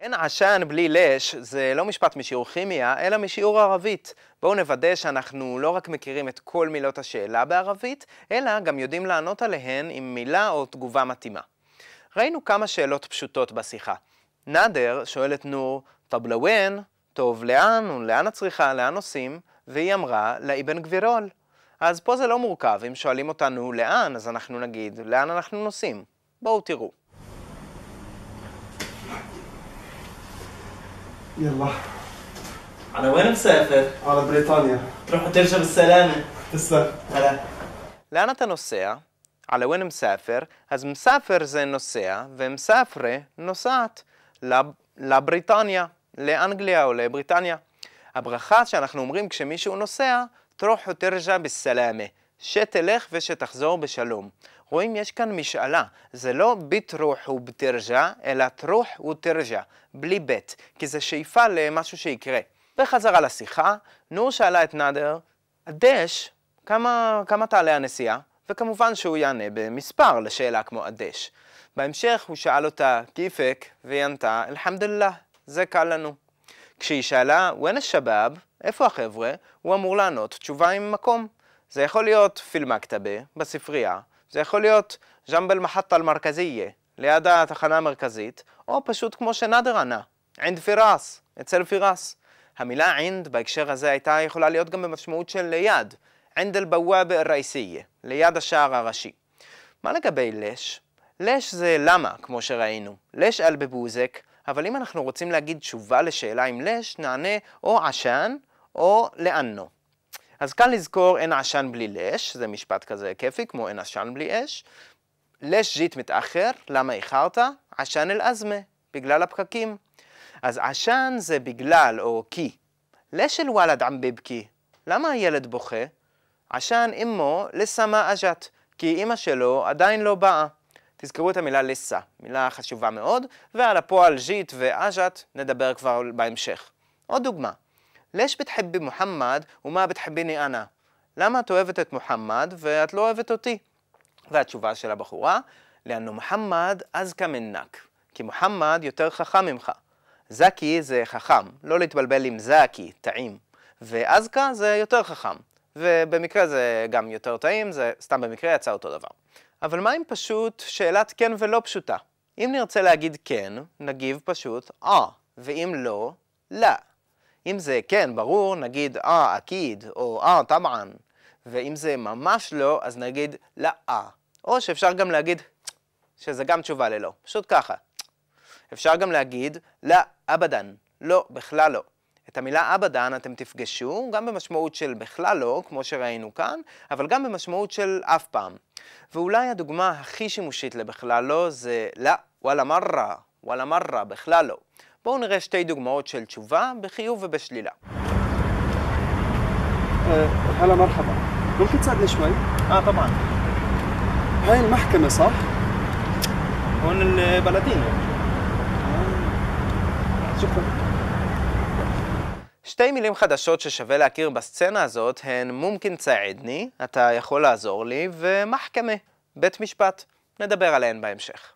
אין עשן בלי לש זה לא משפט משיעור כימיה, אלא משיעור ערבית. בואו נוודא שאנחנו לא רק מכירים את כל מילות השאלה בערבית, אלא גם יודעים לענות עליהן עם מילה או תגובה מתאימה. ראינו כמה שאלות פשוטות בשיחה. נאדר שואל את נור, טוב לווין, טוב לאן, לאן את צריכה, לאן נוסעים? והיא אמרה, לאבן גבירול. אז פה זה לא מורכב, אם שואלים אותנו לאן, אז אנחנו נגיד, לאן אנחנו נוסעים? בואו תראו. يلا على وين مسافر؟ على بريطانيا تروح وترجع بالسلامة تسلم هلا לאן אתה נוסע? על הוואן מסאפר, אז מסאפר זה נוסע, ומסאפרה נוסעת לב- לבריטניה, לאנגליה או לבריטניה. הברכה שאנחנו אומרים כשמישהו נוסע, תרוח ותרג'ה בסלאמה, שתלך ושתחזור בשלום. רואים, יש כאן משאלה, זה לא בתרוח ובתרג'ה, אלא תרוח ותרג'ה, בלי בית, כי זה שאיפה למשהו שיקרה. וחזרה לשיחה, נור שאלה את נאדר, הדש, כמה, כמה תעלה הנסיעה? וכמובן שהוא יענה במספר לשאלה כמו הדש. בהמשך הוא שאל אותה כיפק, והיא ענתה, אלחמדוללה, זה קל לנו. כשהיא שאלה, ון א-שבאב, איפה החבר'ה? הוא אמור לענות תשובה עם מקום. זה יכול להיות פיל מכתבה, בספרייה, זה יכול להיות ג'מבל מחטה אל-מרכזייה, ליד התחנה המרכזית, או פשוט כמו שנאדר ענה, עינד פירס, אצל פירס. המילה עינד בהקשר הזה הייתה יכולה להיות גם במשמעות של ליד, עינד אל-בוואבה אל-ראיסיה, ליד השער הראשי. מה לגבי לש? לש זה למה, כמו שראינו. לש אל בבוזק, אבל אם אנחנו רוצים להגיד תשובה לשאלה עם לש, נענה או עשן או לאנו. אז כאן לזכור אין עשן בלי לש, זה משפט כזה כיפי, כמו אין עשן בלי אש. לש ג'ית מתאחר, למה איחרת? עשן אל-אזמה, בגלל הפקקים. אז עשן זה בגלל או כי. לש אל-וולד עם בבקי, למה הילד בוכה? עשן אמו לסמה אג'ת, כי אמא שלו עדיין לא באה. תזכרו את המילה לסה, מילה חשובה מאוד, ועל הפועל ג'ית ואג'ת נדבר כבר בהמשך. עוד דוגמה, לש בתחבי מוחמד ומה בתחביני אנא? למה את אוהבת את מוחמד ואת לא אוהבת אותי? והתשובה של הבחורה, לאנו מוחמד אזקה מנק, כי מוחמד יותר חכם ממך. זקי זה חכם, לא להתבלבל עם זקי, טעים. ואזקה זה יותר חכם. ובמקרה זה גם יותר טעים, זה סתם במקרה יצא אותו דבר. אבל מה אם פשוט שאלת כן ולא פשוטה? אם נרצה להגיד כן, נגיב פשוט אה, ואם לא, לא. אם זה כן, ברור, נגיד אה, אקיד, או אה, טבען. ואם זה ממש לא, אז נגיד לא. או שאפשר גם להגיד שזה גם תשובה ללא, פשוט ככה. אפשר גם להגיד לא אבדן, לא, בכלל לא. את המילה אבדן אתם תפגשו גם במשמעות של בכלל לא, כמו שראינו כאן, אבל גם במשמעות של אף פעם. ואולי הדוגמה הכי שימושית לבכלל לא זה לא, וואלה מרה, וואלה מרה, בכלל לא. בואו נראה שתי דוגמאות של תשובה בחיוב ובשלילה. أه، هلا مرحبا ممكن تساعدني شوي؟ اه طبعا هاي المحكمة صح؟ هون البلدين شكرا שתי מילים חדשות ששווה להכיר בסצנה הזאת הן מומקין צעדני, אתה יכול לעזור לי, ומחכמה, בית משפט. נדבר עליהן בהמשך.